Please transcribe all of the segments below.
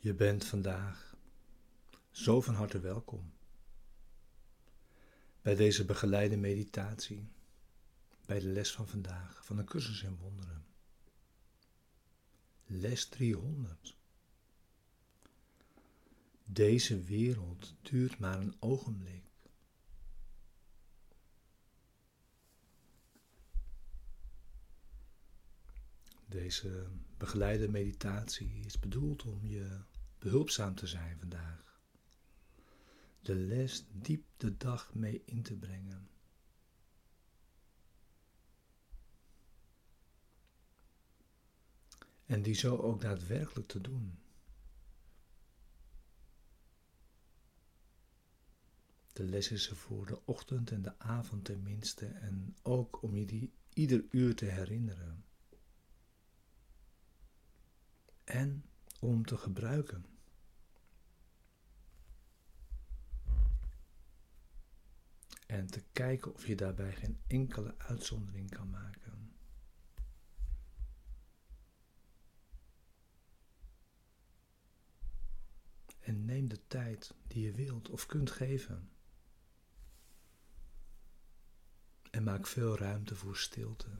Je bent vandaag zo van harte welkom bij deze begeleide meditatie, bij de les van vandaag van een cursus in wonderen. Les 300. Deze wereld duurt maar een ogenblik. Deze begeleide meditatie is bedoeld om je behulpzaam te zijn vandaag. De les diep de dag mee in te brengen. En die zo ook daadwerkelijk te doen. De les is er voor de ochtend en de avond tenminste en ook om je die ieder uur te herinneren. En om te gebruiken. En te kijken of je daarbij geen enkele uitzondering kan maken. En neem de tijd die je wilt of kunt geven. En maak veel ruimte voor stilte.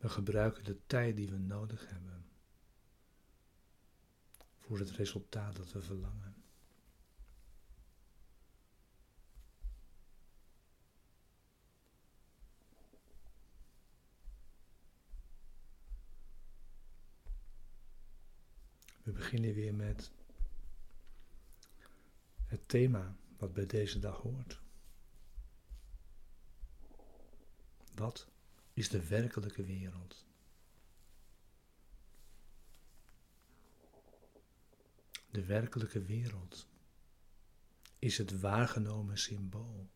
We gebruiken de tijd die we nodig hebben voor het resultaat dat we verlangen. We beginnen weer met het thema wat bij deze dag hoort. Wat is de werkelijke wereld? De werkelijke wereld is het waargenomen symbool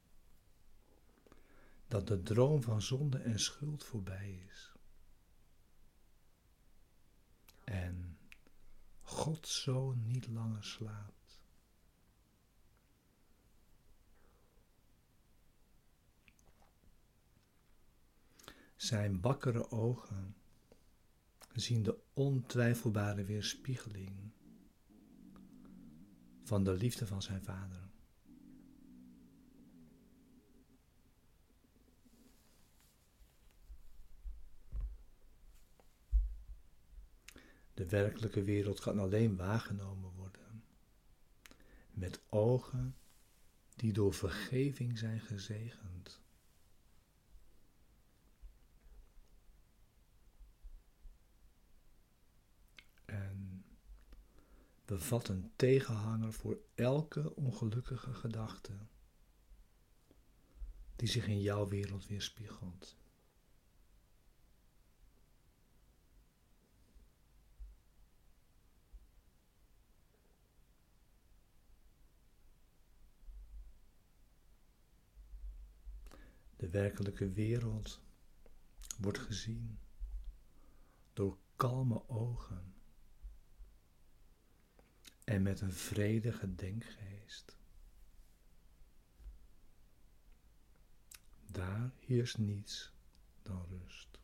dat de droom van zonde en schuld voorbij is. En God zo niet langer slaapt. Zijn wakkere ogen zien de ontwijfelbare weerspiegeling van de liefde van zijn vader. De werkelijke wereld kan alleen waargenomen worden met ogen die door vergeving zijn gezegend. Bevat een tegenhanger voor elke ongelukkige gedachte die zich in jouw wereld weerspiegelt. De werkelijke wereld wordt gezien door kalme ogen en met een vredige denkgeest. Daar heerst niets dan rust.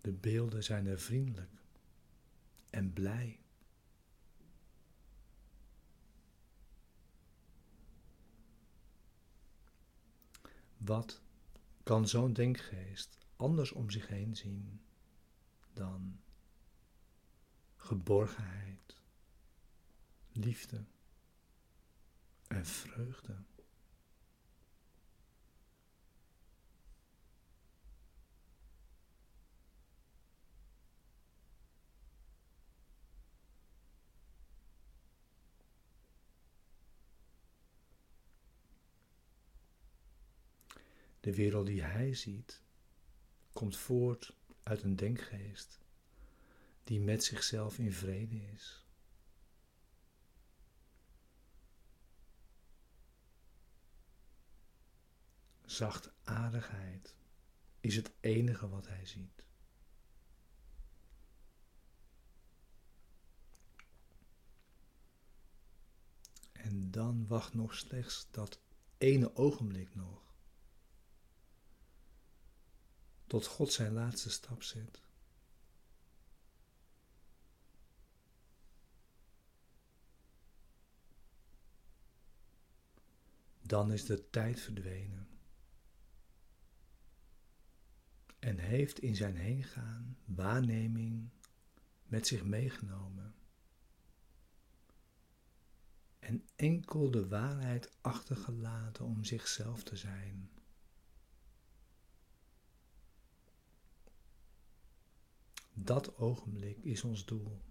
De beelden zijn er vriendelijk en blij. Wat kan zo'n denkgeest anders om zich heen zien dan geborgenheid, liefde en vreugde? De wereld die hij ziet komt voort uit een denkgeest die met zichzelf in vrede is. Zachtaardigheid is het enige wat hij ziet. En dan wacht nog slechts dat ene ogenblik nog tot God zijn laatste stap zet. Dan is de tijd verdwenen. En heeft in zijn heengaan waarneming met zich meegenomen. En enkel de waarheid achtergelaten om zichzelf te zijn. Dat ogenblik is ons doel.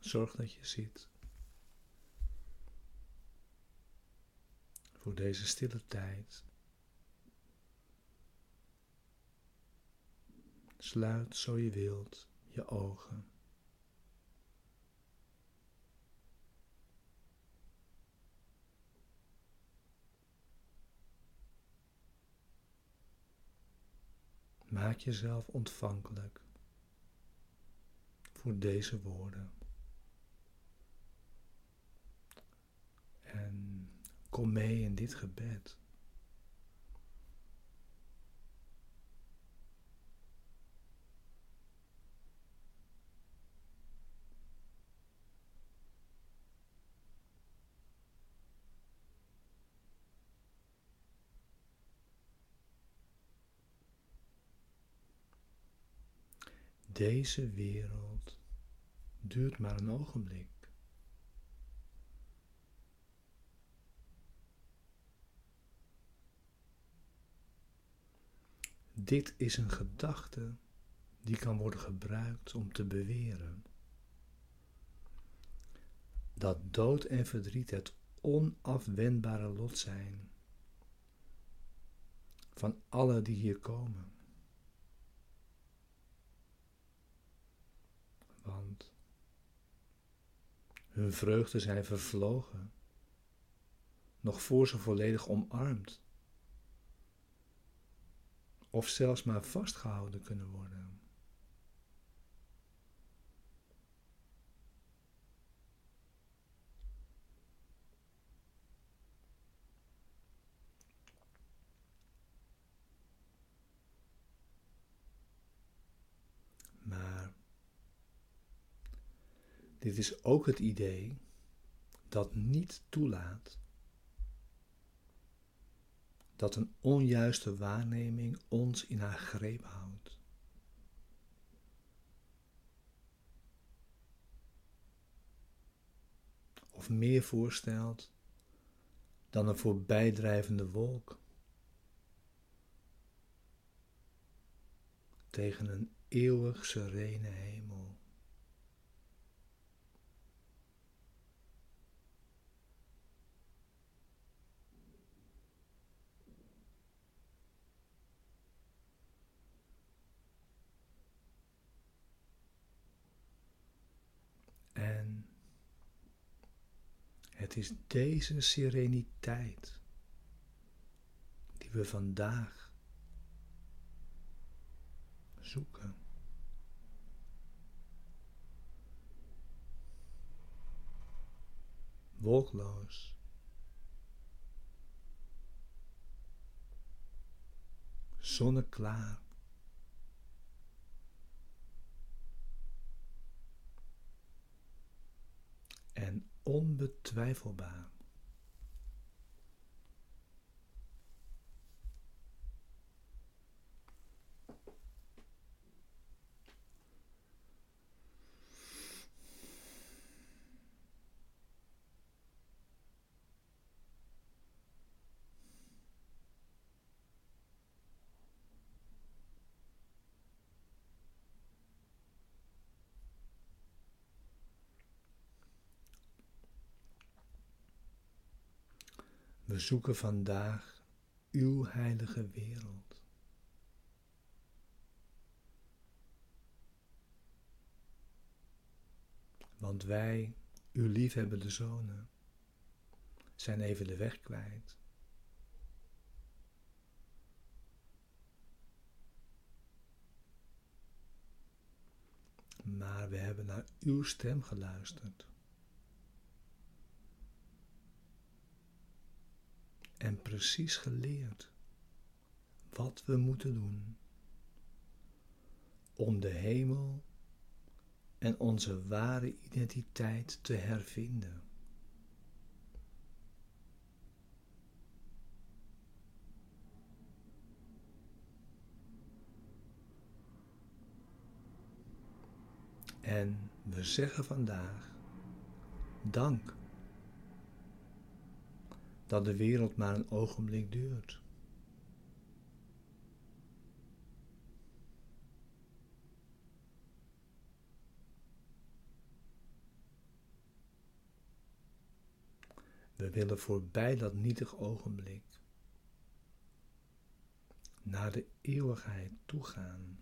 Zorg dat je ziet. Voor deze stille tijd. Sluit zo je wilt je ogen. Maak jezelf ontvankelijk voor deze woorden. En kom mee in dit gebed. Deze wereld duurt maar een ogenblik. Dit is een gedachte die kan worden gebruikt om te beweren dat dood en verdriet het onafwendbare lot zijn van alle die hier komen. Want hun vreugden zijn vervlogen, nog voor ze volledig omarmd of zelfs maar vastgehouden kunnen worden. Maar dit is ook het idee dat niet toelaat dat een onjuiste waarneming ons in haar greep houdt. Of meer voorstelt dan een voorbijdrijvende wolk tegen een eeuwig serene hemel. En het is deze sereniteit die we vandaag zoeken. Wolkloos. Zonneklaar. en onbetwijfelbaar. We zoeken vandaag uw heilige wereld. Want wij, uw liefhebbende zonen, zijn even de weg kwijt. Maar we hebben naar uw stem geluisterd. En precies geleerd wat we moeten doen om de hemel en onze ware identiteit te hervinden. En we zeggen vandaag dank dat de wereld maar een ogenblik duurt. We willen voorbij dat nietig ogenblik naar de eeuwigheid toegaan.